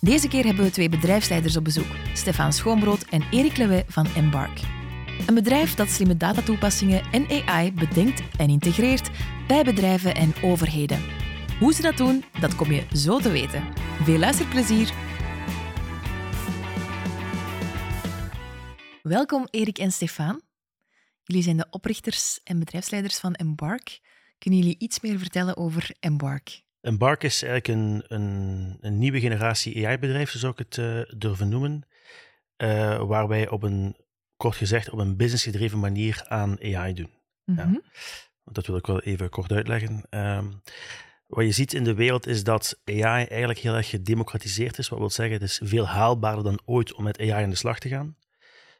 Deze keer hebben we twee bedrijfsleiders op bezoek, Stefan Schoonbrood en Erik Lewet van Embark. Een bedrijf dat slimme datatoepassingen en AI bedenkt en integreert bij bedrijven en overheden. Hoe ze dat doen, dat kom je zo te weten. Veel luisterplezier! Welkom Erik en Stefan. Jullie zijn de oprichters en bedrijfsleiders van Embark. Kunnen jullie iets meer vertellen over Embark? Embark is eigenlijk een, een, een nieuwe generatie AI-bedrijf, zo zou ik het uh, durven noemen, uh, waar wij op een, kort gezegd, op een businessgedreven manier aan AI doen. Mm -hmm. ja. Dat wil ik wel even kort uitleggen. Um, wat je ziet in de wereld is dat AI eigenlijk heel erg gedemocratiseerd is. Wat wil zeggen, het is veel haalbaarder dan ooit om met AI aan de slag te gaan.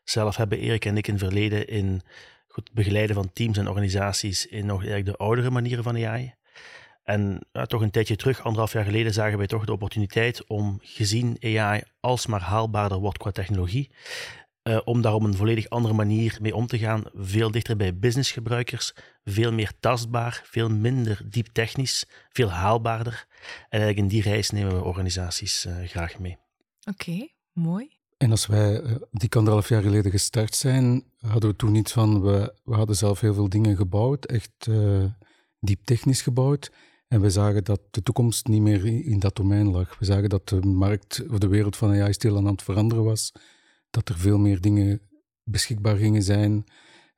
Zelf hebben Erik en ik in het verleden in het begeleiden van teams en organisaties in nog eigenlijk de oudere manieren van AI. En ja, toch een tijdje terug, anderhalf jaar geleden, zagen wij toch de opportuniteit om, gezien AI alsmaar haalbaarder wordt qua technologie, uh, om daar op een volledig andere manier mee om te gaan. Veel dichter bij businessgebruikers, veel meer tastbaar, veel minder diep technisch, veel haalbaarder. En eigenlijk in die reis nemen we organisaties uh, graag mee. Oké, okay, mooi. En als wij uh, die anderhalf jaar geleden gestart zijn, hadden we toen iets van, we, we hadden zelf heel veel dingen gebouwd, echt diep technisch gebouwd. En we zagen dat de toekomst niet meer in dat domein lag. We zagen dat de markt of de wereld van AI stil aan het veranderen was. Dat er veel meer dingen beschikbaar gingen zijn,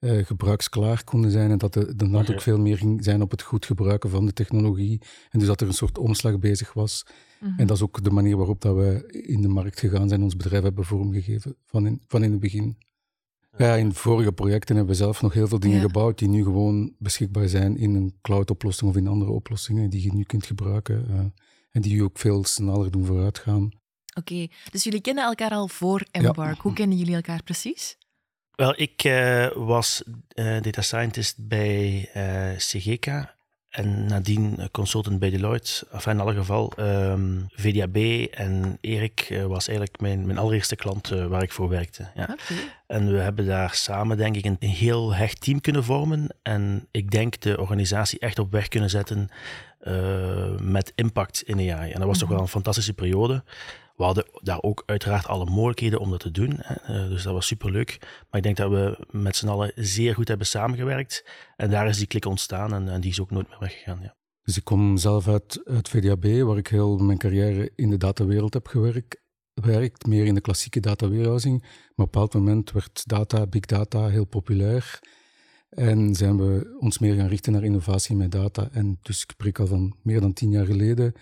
uh, gebruiksklaar konden zijn. En dat de, de nadruk veel meer ging zijn op het goed gebruiken van de technologie. En dus dat er een soort omslag bezig was. Mm -hmm. En dat is ook de manier waarop dat we in de markt gegaan zijn, ons bedrijf hebben vormgegeven van in, van in het begin. Ja, in vorige projecten hebben we zelf nog heel veel dingen ja. gebouwd die nu gewoon beschikbaar zijn in een cloud-oplossing of in andere oplossingen die je nu kunt gebruiken uh, en die je ook veel sneller doen vooruitgaan. Oké, okay. dus jullie kennen elkaar al voor Embark. Ja. Hoe kennen jullie elkaar precies? Wel, ik uh, was uh, data scientist bij CGK en nadien consultant bij Deloitte. Enfin, in alle geval, um, VDAB en Erik uh, was eigenlijk mijn, mijn allereerste klant uh, waar ik voor werkte. Ja. Okay. En we hebben daar samen, denk ik, een heel hecht team kunnen vormen. En ik denk de organisatie echt op weg kunnen zetten uh, met impact in AI. En dat was mm -hmm. toch wel een fantastische periode. We hadden daar ook uiteraard alle mogelijkheden om dat te doen. Hè. Dus dat was superleuk. Maar ik denk dat we met z'n allen zeer goed hebben samengewerkt. En daar is die klik ontstaan en, die is ook nooit meer weggegaan. Ja. Dus ik kom zelf uit, uit VDAB, waar ik heel mijn carrière in de datawereld heb gewerkt. Werkt, meer in de klassieke data warehousing. Maar op een bepaald moment werd data, big data, heel populair. En zijn we ons meer gaan richten naar innovatie met data. En dus ik spreek al van meer dan tien jaar geleden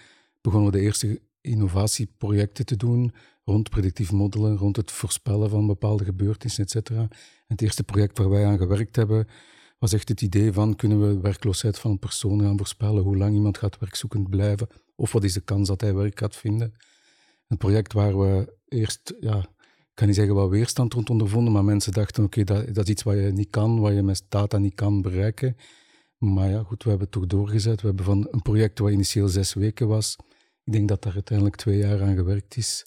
begonnen we de eerste innovatieprojecten te doen rond predictief modellen, rond het voorspellen van bepaalde gebeurtenissen, etc. Het eerste project waar wij aan gewerkt hebben, was echt het idee van kunnen we werkloosheid van een persoon gaan voorspellen, hoe lang iemand gaat werkzoekend blijven, of wat is de kans dat hij werk gaat vinden. Een project waar we eerst, ja, ik kan niet zeggen wat weerstand rond ondervonden, maar mensen dachten, oké, dat, dat is iets wat je niet kan, wat je met data niet kan bereiken. Maar ja, goed, we hebben het toch doorgezet. We hebben van een project wat initieel zes weken was, ik denk dat daar uiteindelijk twee jaar aan gewerkt is.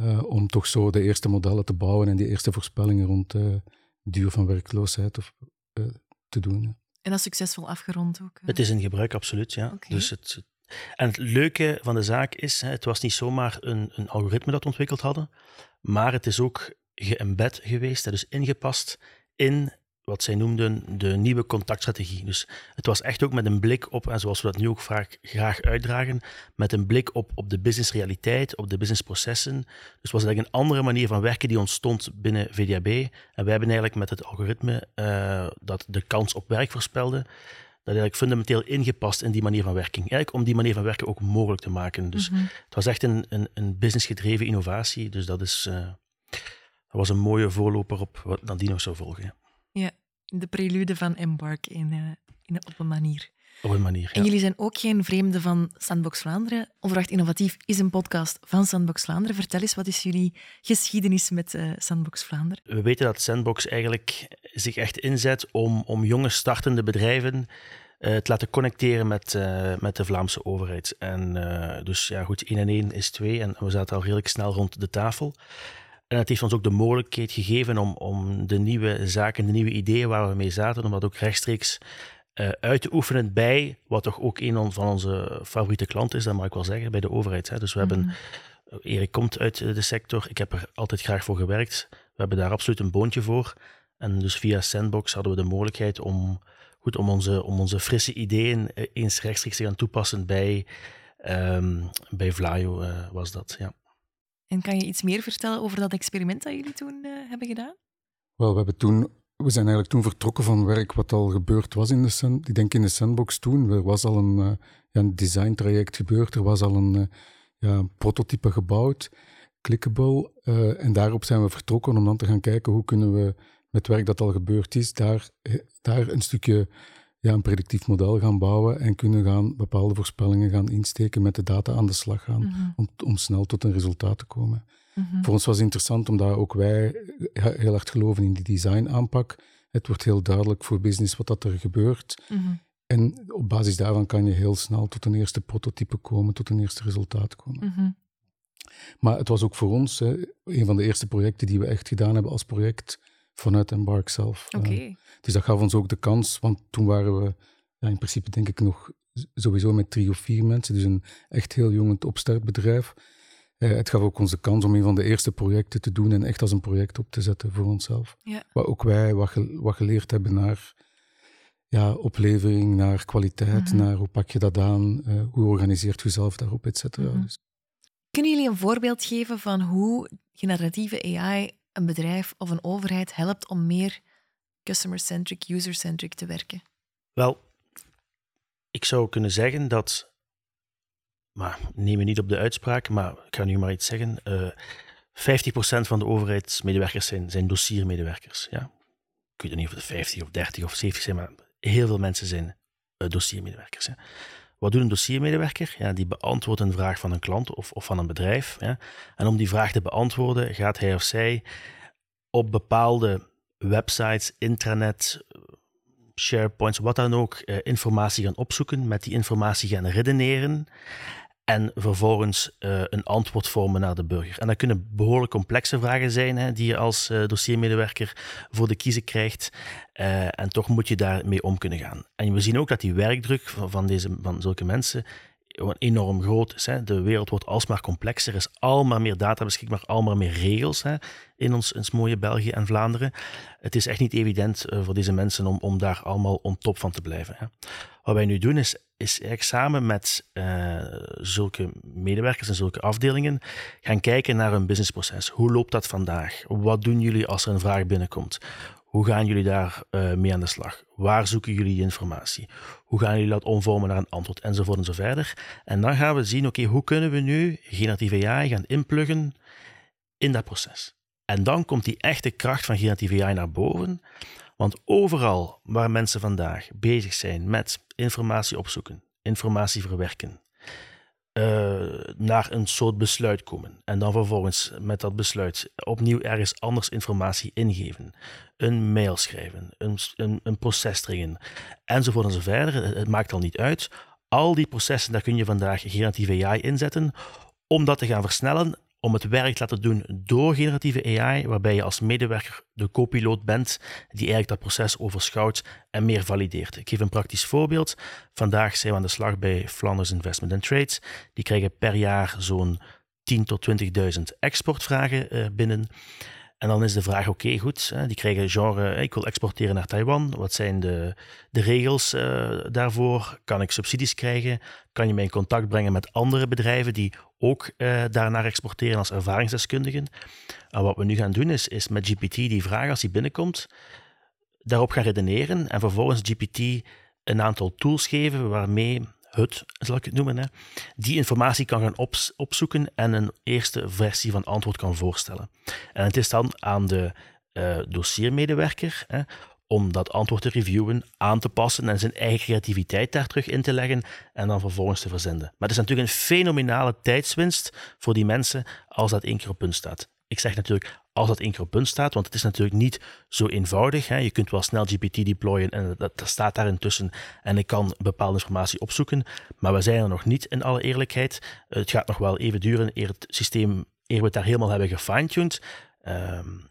Uh, om toch zo de eerste modellen te bouwen en die eerste voorspellingen rond de uh, duur van werkloosheid of, uh, te doen. Ja. En dat succesvol afgerond ook? Het is in gebruik, absoluut. Ja. Okay. Dus het, en het leuke van de zaak is, hè, het was niet zomaar een, een algoritme dat we ontwikkeld hadden, maar het is ook geëmbed geweest, dus ingepast in wat zij noemden de nieuwe contactstrategie. Dus het was echt ook met een blik op, en zoals we dat nu ook vaak, graag uitdragen, met een blik op, op de businessrealiteit, op de businessprocessen. Dus het was eigenlijk een andere manier van werken die ontstond binnen VDAB. En wij hebben eigenlijk met het algoritme uh, dat de kans op werk voorspelde, dat eigenlijk fundamenteel ingepast in die manier van werking. Eigenlijk om die manier van werken ook mogelijk te maken. Dus mm -hmm. het was echt een, een, een businessgedreven innovatie. Dus dat, is, uh, dat was een mooie voorloper op wat dan die nog zou volgen. Ja. Ja, de prelude van Embark in, uh, in, op een manier. Op een manier, ja. En jullie zijn ook geen vreemde van Sandbox Vlaanderen. Onverwacht Innovatief is een podcast van Sandbox Vlaanderen. Vertel eens, wat is jullie geschiedenis met uh, Sandbox Vlaanderen? We weten dat Sandbox eigenlijk zich echt inzet om, om jonge startende bedrijven uh, te laten connecteren met, uh, met de Vlaamse overheid. En dus ja, goed, 1 en 1 is 2 en we zaten al redelijk snel rond de tafel. En het heeft ons ook de mogelijkheid gegeven om, om de nieuwe zaken, de nieuwe ideeën waar we mee zaten, om dat ook rechtstreeks uh, uit te oefenen bij wat toch ook een van onze favoriete klanten is, dat mag ik wel zeggen, bij de overheid. Hè. Dus we mm -hmm. hebben Erik komt uit de sector, ik heb er altijd graag voor gewerkt. We hebben daar absoluut een boontje voor. En dus via Sandbox hadden we de mogelijkheid om, goed, om, onze, om onze frisse ideeën eens rechtstreeks te gaan toepassen bij, um, bij Vlaio, was dat, ja. En kan je iets meer vertellen over dat experiment dat jullie toen hebben gedaan? Wel, we hebben toen we zijn eigenlijk toen vertrokken van werk wat al gebeurd was in de sand, ik denk in de sandbox toen. Er was al een, uh, ja, een design traject gebeurd, er was al een uh, ja, prototype gebouwd, clickable. En daarop zijn we vertrokken om dan te gaan kijken hoe kunnen we met werk dat al gebeurd is, daar, daar een stukje ja, een predictief model gaan bouwen en kunnen gaan bepaalde voorspellingen gaan insteken, met de data aan de slag gaan, mm -hmm. om, om snel tot een resultaat te komen. Mhm. Voor ons was het interessant omdat ook wij heel hard geloven in die design aanpak. Het wordt heel duidelijk voor business wat dat er gebeurt. Mhm. En op basis daarvan kan je heel snel tot een eerste prototype komen, tot een eerste resultaat komen. Mhm. Maar het was ook voor ons hè, een van de eerste projecten die we echt gedaan hebben als project vanuit Embark zelf. Okay. dus dat gaf ons ook de kans, want toen waren we ja, in principe denk ik nog sowieso met drie of vier mensen, dus een echt heel jong opstartbedrijf. Uh, het gaf ook onze kans om een van de eerste projecten te doen en echt als een project op te zetten voor onszelf. Ja. Waar ook wij wat, wat, geleerd hebben naar ja, oplevering, naar kwaliteit, mhm. naar hoe pak je dat aan, uh, hoe organiseert je jezelf daarop, et cetera. Mhm. Dus. Kunnen jullie een voorbeeld geven van hoe generatieve AI een bedrijf of een overheid helpt om meer customer-centric, user-centric te werken? Wel, ik zou kunnen zeggen dat maar neem me niet op de uitspraak, maar ik ga nu maar iets zeggen. Uh, eh, 50% van de overheidsmedewerkers zijn, zijn dossiermedewerkers. Ja? Ik weet niet of het 50 of 30 of 70 zijn, maar heel veel mensen zijn uh, dossiermedewerkers. Wat doet een dossiermedewerker? Ja, die beantwoordt een vraag van een klant of, of van een bedrijf. En om die vraag te beantwoorden, gaat hij of zij op bepaalde websites, intranet, SharePoints, wat dan ook, eh, informatie gaan opzoeken, met die informatie gaan redeneren en vervolgens uh, een antwoord vormen naar de burger. En dat kunnen behoorlijk complexe vragen zijn hè, die je als uh, dossiermedewerker voor de kiezen krijgt. Uh, en toch moet je daarmee om kunnen gaan. En we zien ook dat die werkdruk van, deze, van zulke mensen enorm groot is. Hè. De wereld wordt alsmaar complexer, er is almaar meer data beschikbaar, almaar meer regels hè, in ons, ons mooie België en Vlaanderen. Het is echt niet evident voor deze mensen om, om daar allemaal on top van te blijven. Hè. Wat wij nu doen is is eigenlijk samen met uh, zulke medewerkers en zulke afdelingen gaan kijken naar hun businessproces. Hoe loopt dat vandaag? Wat doen jullie als er een vraag binnenkomt? Hoe gaan jullie daar uh, mee aan de slag? Waar zoeken jullie die informatie? Hoe gaan jullie dat omvormen naar een antwoord? Enzovoort en zo verder. En dan gaan we zien, oké, hoe kunnen we nu generatieve AI gaan inpluggen in dat proces? En dan komt die echte kracht van generatieve AI naar boven. Want overal waar mensen vandaag bezig zijn met informatie opzoeken, informatie verwerken, uh, naar een soort besluit komen en dan vervolgens met dat besluit opnieuw ergens anders informatie ingeven, een mail schrijven, een, een, een proces dringen, enzovoort en zo verder. Het maakt al niet uit. Al die processen, daar kun je vandaag generatieve AI inzetten om dat te gaan versnellen om het werk te laten doen door generatieve AI, waarbij je als medewerker de co-piloot bent die eigenlijk dat proces overschouwt en meer valideert. Ik geef een praktisch voorbeeld. Vandaag zijn we aan de slag bij Flanders Investment and Trades. Die krijgen per jaar zo'n 10.000 tot 20.000 exportvragen uh, binnen. En dan is de vraag, oké, goed, die krijgen genre, ik wil exporteren naar Taiwan. Wat zijn de, de regels uh, daarvoor? Kan ik subsidies krijgen? Kan je mij in contact brengen met andere bedrijven die ook uh, daarnaar exporteren als ervaringsdeskundigen? En wat we nu gaan doen is, is met GPT die vraag, als die binnenkomt, daarop gaan redeneren en vervolgens GPT een aantal tools geven waarmee het, zal ik het noemen, hè, die informatie kan gaan opzoeken en een eerste versie van antwoord kan voorstellen. En het is dan aan de uh, dossiermedewerker hè, om dat antwoord te reviewen, aan te passen en zijn eigen creativiteit daar terug in te leggen en dan vervolgens te verzenden. Maar het is natuurlijk een fenomenale tijdswinst voor die mensen als dat één keer op punt staat. Ik zeg natuurlijk als dat één keer op punt staat, want het is natuurlijk niet zo eenvoudig. Hè. Je kunt wel snel GPT deployen en dat, staat daar intussen en ik kan bepaalde informatie opzoeken, maar we zijn er nog niet in alle eerlijkheid. Het gaat nog wel even duren eer het systeem, eer we het daar helemaal hebben gefine-tuned. Um,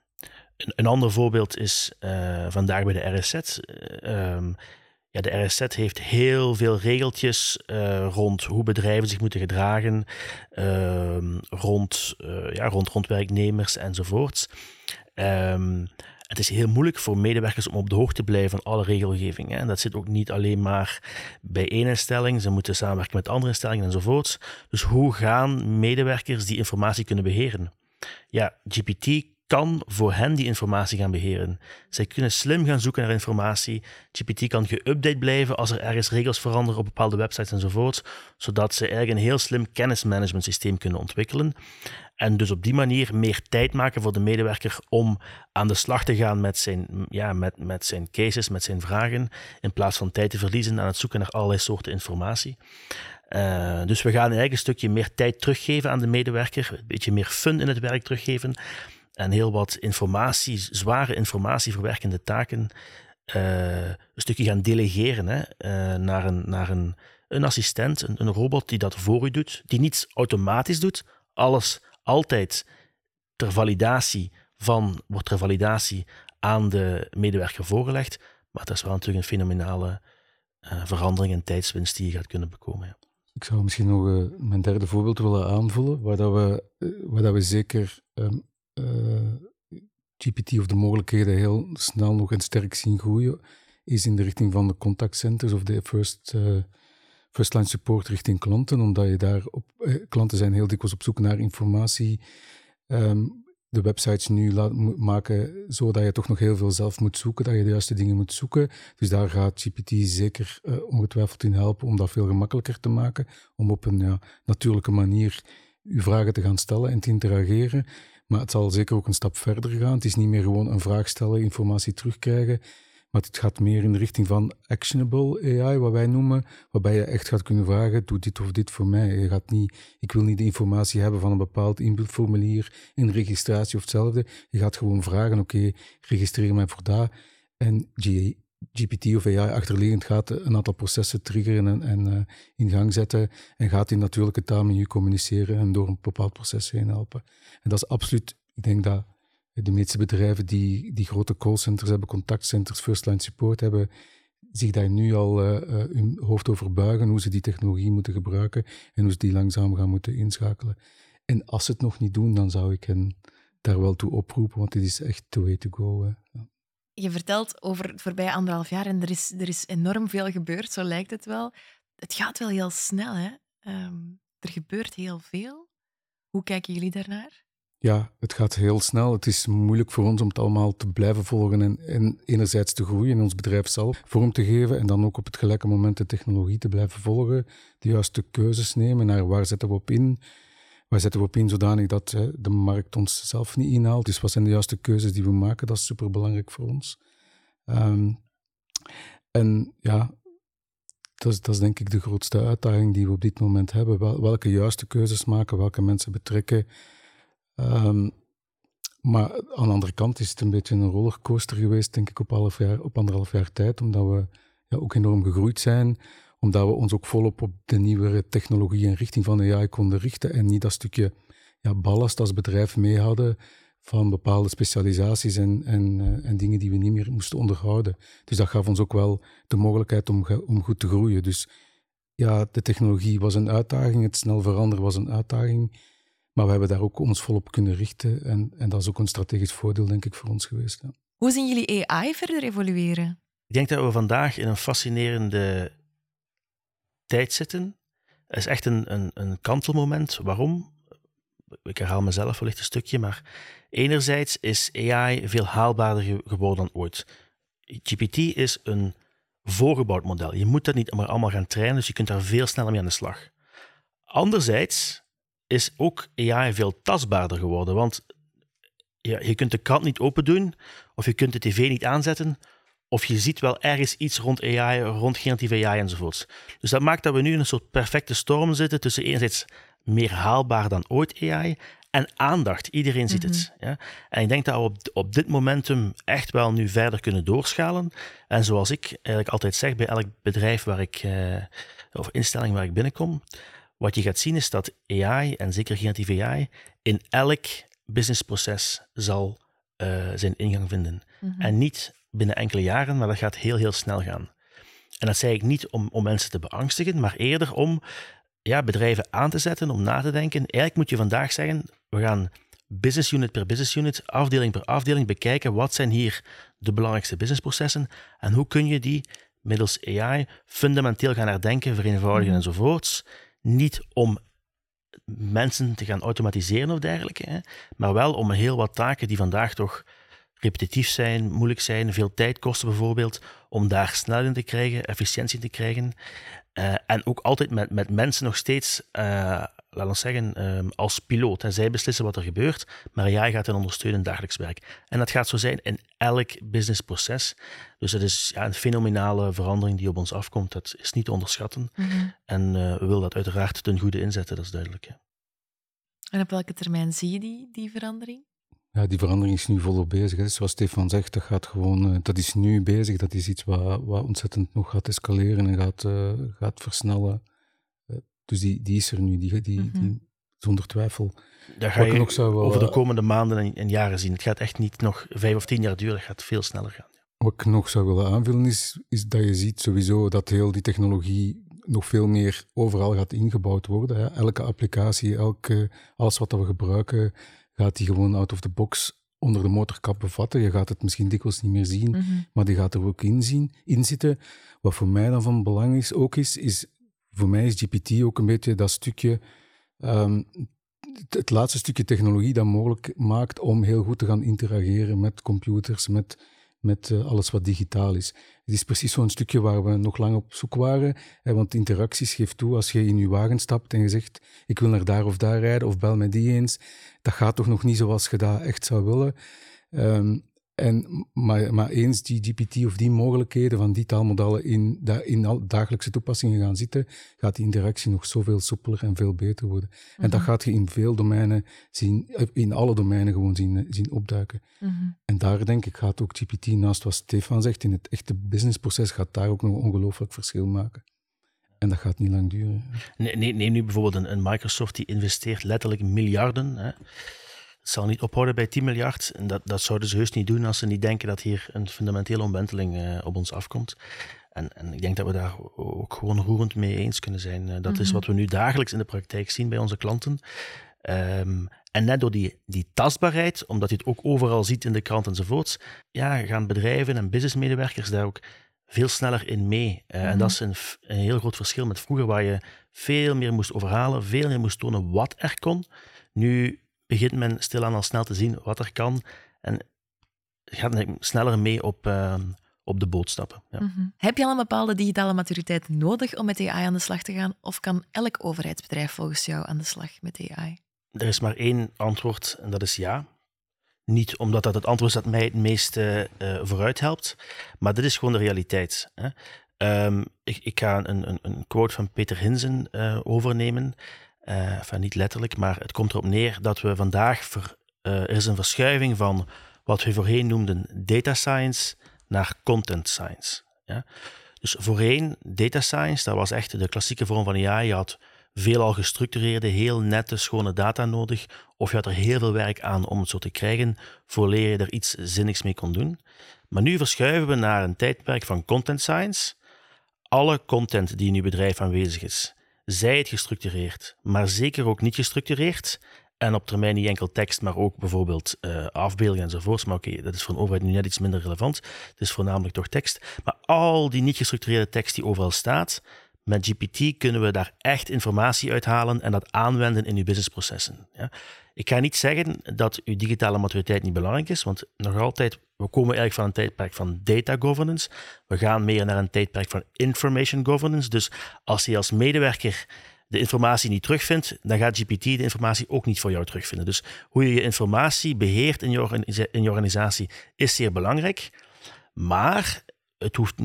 een, een, ander voorbeeld is uh, vandaag bij de RSZ. Uh, um, ja, de RSZ heeft heel veel regeltjes uh, rond hoe bedrijven zich moeten gedragen, uh, rond, ja, rond, rond werknemers enzovoorts. Um, het is heel moeilijk voor medewerkers om op de hoogte te blijven van alle regelgeving. En dat zit ook niet alleen maar bij één instelling, ze moeten samenwerken met andere instellingen enzovoorts. Dus hoe gaan medewerkers die informatie kunnen beheren? Ja, GPT kan voor hen die informatie gaan beheren. Zij kunnen slim gaan zoeken naar informatie. GPT kan geüpdate blijven als er ergens regels veranderen op bepaalde websites enzovoort, zodat ze eigenlijk een heel slim kennismanagement systeem kunnen ontwikkelen. En dus op die manier meer tijd maken voor de medewerker om aan de slag te gaan met zijn, ja, met, met zijn cases, met zijn vragen, in plaats van tijd te verliezen aan het zoeken naar allerlei soorten informatie. Uh, dus we gaan eigenlijk een stukje meer tijd teruggeven aan de medewerker, een beetje meer fun in het werk teruggeven en heel wat informatie, zware informatieverwerkende taken uh, een stukje gaan delegeren hè, uh, naar, een, naar een, een assistent, een, een, robot die dat voor u doet, die niets automatisch doet, alles altijd ter validatie van, wordt ter validatie aan de medewerker voorgelegd, maar dat is wel natuurlijk een fenomenale uh, verandering en tijdswinst die je gaat kunnen bekomen. Ja. Ik zou misschien nog mijn derde voorbeeld willen aanvullen, waar, dat we, waar dat we zeker uh, GPT of de mogelijkheden heel snel nog en sterk zien groeien, is in de richting van de contactcenters of de first, uh, first line support richting klanten, omdat je daar op, eh, klanten zijn heel dikwijls op zoek naar informatie. Um, de websites nu laat, maken zodat je toch nog heel veel zelf moet zoeken, dat je de juiste dingen moet zoeken. Dus daar gaat GPT zeker ongetwijfeld in helpen om dat veel gemakkelijker te maken, om op een ja, natuurlijke manier uw vragen te gaan stellen en te interageren. Maar het zal zeker ook een stap verder gaan. Het is niet meer gewoon een vraag stellen, informatie terugkrijgen. Maar het gaat meer in de richting van actionable AI, wat wij noemen. Waarbij je echt gaat kunnen vragen: doe dit of dit voor mij. Je gaat niet, ik wil niet de informatie hebben van een bepaald inbeeldformulier in registratie of hetzelfde. Je gaat gewoon vragen: oké, registreer mij voor daar. En GPT of AI achterliggend gaat een aantal processen triggeren en, uh, in gang zetten en gaat in natuurlijke taal met je communiceren en door een bepaald proces heen helpen. En dat is absoluut, ik denk dat de meeste bedrijven die, die grote callcenters hebben, contactcenters, first line support hebben, zich daar nu al uh, hun hoofd over buigen, hoe ze die technologie moeten gebruiken en hoe ze die langzaam gaan moeten inschakelen. En als ze het nog niet doen, dan zou ik hen daar wel toe oproepen, want dit is echt the way to go. Je vertelt over het voorbije anderhalf jaar en er is, er is enorm veel gebeurd, zo lijkt het wel. Het gaat wel heel snel, hè? Um, er gebeurt heel veel. Hoe kijken jullie daarnaar? Ja, het gaat heel snel. Het is moeilijk voor ons om het allemaal te blijven volgen en, en enerzijds te groeien in ons bedrijf zelf, vorm te geven en dan ook op het gelijke moment de technologie te blijven volgen, de juiste keuzes nemen naar waar zetten we op in, wij zetten we op in zodanig dat de markt ons zelf niet inhaalt. Dus wat zijn de juiste keuzes die we maken? Dat is superbelangrijk voor ons. Um, en ja, dat is, dat denk ik de grootste uitdaging die we op dit moment hebben. Wel, welke juiste keuzes maken, welke mensen betrekken. Um, maar aan de andere kant is het een beetje een rollercoaster geweest, denk ik, op, half jaar, op anderhalf jaar tijd, omdat we ja, ook enorm gegroeid zijn omdat we ons ook volop op de nieuwere technologie en richting van AI konden richten en niet dat stukje ja, ballast als bedrijf mee hadden van bepaalde specialisaties en, en, uh, en dingen die we niet meer moesten onderhouden. Dus dat gaf ons ook wel de mogelijkheid om, om goed te groeien. Dus ja, de technologie was een uitdaging, het snel veranderen was een uitdaging. Maar we hebben daar ook ons volop kunnen richten. En, en dat is ook een strategisch voordeel, denk ik, voor ons geweest. Ja. Hoe zien jullie AI verder evolueren? Ik denk dat we vandaag in een fascinerende tijd zitten. Is echt een, een, een kantelmoment. Waarom? Ik herhaal mezelf wellicht een stukje, maar enerzijds is AI veel haalbaarder geworden dan ooit. GPT is een voorgebouwd model. Je moet dat niet maar allemaal gaan trainen, dus je kunt daar veel sneller mee aan de slag. Anderzijds is ook AI veel tastbaarder geworden, want ja, je kunt de krant niet open doen of je kunt de tv niet aanzetten of je ziet wel ergens iets rond AI, rond generatieve AI enzovoorts. Dus dat maakt dat we nu in een soort perfecte storm zitten tussen enerzijds meer haalbaar dan ooit AI en aandacht. Iedereen ziet het. Mhm. Ja? En ik denk dat we op, op dit momentum echt wel nu verder kunnen doorschalen. En zoals ik eigenlijk altijd zeg bij elk bedrijf waar ik, uh, of instelling waar ik binnenkom, wat je gaat zien is dat AI, en zeker generatieve AI, in elk businessproces zal uh, zijn ingang vinden. Mhm. En niet binnen enkele jaren, maar dat gaat heel, heel snel gaan. En dat zei ik niet om, om mensen te beangstigen, maar eerder om ja, bedrijven aan te zetten, om na te denken. Eigenlijk moet je vandaag zeggen, we gaan business unit per business unit, afdeling per afdeling bekijken wat zijn hier de belangrijkste businessprocessen en hoe kun je die middels AI fundamenteel gaan herdenken, vereenvoudigen mhm. enzovoorts. Niet om mensen te gaan automatiseren of dergelijke, hè, maar wel om heel wat taken die vandaag toch repetitief zijn, moeilijk zijn, veel tijd kosten bijvoorbeeld, om daar snelheid in te krijgen, efficiëntie te krijgen. Uh, en ook altijd met, met mensen nog steeds, uh, laten we zeggen, uh, als piloot. En zij beslissen wat er gebeurt, maar jij gaat hen ondersteunen in dagelijks werk. En dat gaat zo zijn in elk businessproces. Dus het is ja, een fenomenale verandering die op ons afkomt. Dat is niet te onderschatten. Mm En we willen dat uiteraard ten goede inzetten, dat is duidelijk. En op welke termijn zie je die, die verandering? Ja, die verandering is nu volop bezig. Hè. Zoals Stefan zegt, dat, gaat gewoon, uh, dat is nu bezig. Dat is iets wat, wat ontzettend nog gaat escaleren en gaat, uh, gaat versnellen. Uh, dus die, die is er nu, die, die, mm -hmm. die zonder twijfel. Dat ga je nog zou, over de komende maanden en, en, jaren zien. Het gaat echt niet nog vijf of tien jaar duren, het gaat veel sneller gaan. Wat ik nog zou willen aanvullen is, is dat je ziet sowieso dat heel die technologie nog veel meer overal gaat ingebouwd worden. Hè. Elke applicatie, elke, alles wat we gebruiken, gaat die gewoon out of the box onder de motorkap bevatten. Je gaat het misschien dikwijls niet meer zien, mhm. maar die gaat er ook in, zien, in zitten. Wat voor mij dan van belang is, ook is, is voor mij is GPT ook een beetje dat stukje, um, het laatste stukje technologie dat mogelijk maakt om heel goed te gaan interageren met computers, met met uh, alles wat digitaal is. Het is precies zo'n stukje waar we nog lang op zoek waren. Hè, want interacties geeft toe als je in je wagen stapt en je zegt: Ik wil naar daar of daar rijden of bel met die eens. Dat gaat toch nog niet zoals je dat echt zou willen. Um, en, maar, maar eens die GPT of die mogelijkheden van die taalmodellen in, in dagelijkse toepassingen gaan zitten, gaat die interactie nog zoveel soepeler en veel beter worden. En dat mhm. gaat je in veel domeinen zien, eh, in alle domeinen gewoon zien, eh, zien opduiken. Mhm. En daar denk ik gaat ook GPT, naast wat Stefan zegt, in het echte businessproces, gaat daar ook nog een ongelooflijk verschil maken. En dat gaat niet lang duren. Nee, nee, neem nu bijvoorbeeld een, een Microsoft die investeert letterlijk miljarden. Hè het zal niet ophouden bij 10 miljard. En dat, dat zouden ze heus niet doen als ze niet denken dat hier een fundamentele omwenteling uh, op ons afkomt. En, en, ik denk dat we daar ook gewoon roerend mee eens kunnen zijn. Uh, dat is mhm. wat we nu dagelijks in de praktijk zien bij onze klanten. Um, en net door die, die tastbaarheid, omdat je het ook overal ziet in de krant enzovoorts, ja, gaan bedrijven en businessmedewerkers daar ook veel sneller in mee. Uh, En mhm. dat is een, een, heel groot verschil met vroeger, waar je veel meer moest overhalen, veel meer moest tonen wat er kon. Nu begint men stilaan al snel te zien wat er kan en gaat sneller mee op, uh, op de boot stappen. Ja. Mm -hmm. Heb je al een bepaalde digitale maturiteit nodig om met AI aan de slag te gaan? Of kan elk overheidsbedrijf volgens jou aan de slag met AI? Er is maar één antwoord en dat is ja. Niet omdat dat het antwoord is dat mij het meest uh, vooruit helpt, maar dit is gewoon de realiteit. Hè. Um, ik, ik, ga een, een, een, quote van Peter Hinsen uh, overnemen. Uh, niet letterlijk, maar het komt erop neer dat we vandaag. Uh, er is een verschuiving van wat we voorheen noemden data science naar content science. Ja? Dus voorheen, data science, dat was echt de klassieke vorm van AI. Je had veelal gestructureerde, heel nette, schone data nodig. Of je had er heel veel werk aan om het zo te krijgen, vooraleer je er iets zinnigs mee kon doen. Maar nu verschuiven we naar een tijdperk van content science. Alle content die in je bedrijf aanwezig is, zij het gestructureerd, maar zeker ook niet gestructureerd. En op termijn niet enkel tekst, maar ook bijvoorbeeld uh, afbeeldingen enzovoorts. Maar oké, dat is voor een overheid nu net iets minder relevant. Het is voornamelijk toch tekst. Maar al die niet gestructureerde tekst die overal staat, met GPT kunnen we daar echt informatie uithalen en dat aanwenden in uw businessprocessen. Ja. Ik ga niet zeggen dat uw digitale maturiteit niet belangrijk is, want nog altijd, we komen eigenlijk van een tijdperk van data governance. We gaan meer naar een tijdperk van information governance. Dus als je als medewerker de informatie niet terugvindt, dan gaat GPT de informatie ook niet voor jou terugvinden. Dus hoe je je informatie beheert in je, in je organisatie is zeer belangrijk. Maar het, hoeft,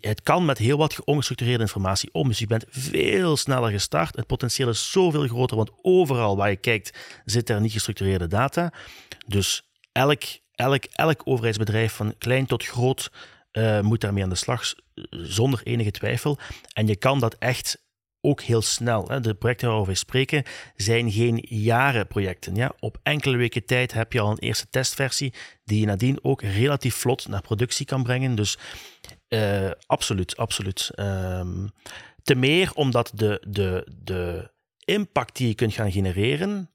het kan met heel wat ongestructureerde informatie om. Dus je bent veel sneller gestart. Het potentieel is zoveel groter, want overal waar je kijkt zit er niet gestructureerde data. Dus elk, elk, elk overheidsbedrijf, van klein tot groot, uh, moet daarmee aan de slag, zonder enige twijfel. En je kan dat echt ook heel snel. Hè. De projecten waarover we spreken zijn geen jarenprojecten. Ja. Op enkele weken tijd heb je al een eerste testversie die je nadien ook relatief vlot naar productie kan brengen. Dus Uh, absoluut, absoluut. Um, te meer omdat de, de, de impact die je kunt gaan genereren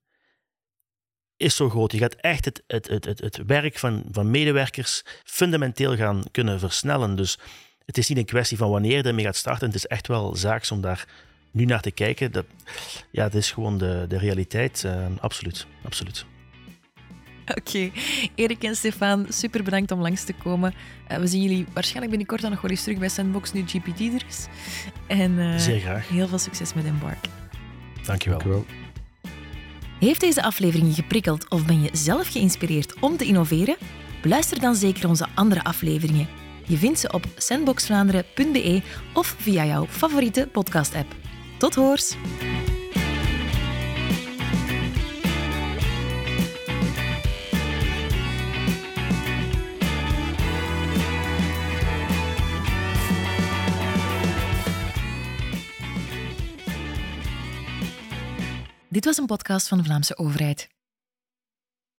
is zo groot. Je gaat echt het, het, het, het, het werk van, van medewerkers fundamenteel gaan kunnen versnellen. Dus het is niet een kwestie van wanneer je ermee gaat starten. Het is echt wel zaaks om daar nu naar te kijken. Dat, ja, dat is gewoon de, de realiteit. Uh, absoluut, absoluut. Oké, Erik en Stefan, super bedankt om langs te komen. Uh, we zien jullie waarschijnlijk binnenkort dan nog wel eens terug bij Sandbox, nu GPT er is. En uh, Zeer graag. heel veel succes met Embark. Dankjewel. Dankjewel. Heeft deze aflevering je geprikkeld of ben je zelf geïnspireerd om te innoveren? Beluister dan zeker onze andere afleveringen. Je vindt ze op sandboxvlaanderen.be of via jouw favoriete podcast-app. Tot hoors! Dit was een podcast van de Vlaamse overheid.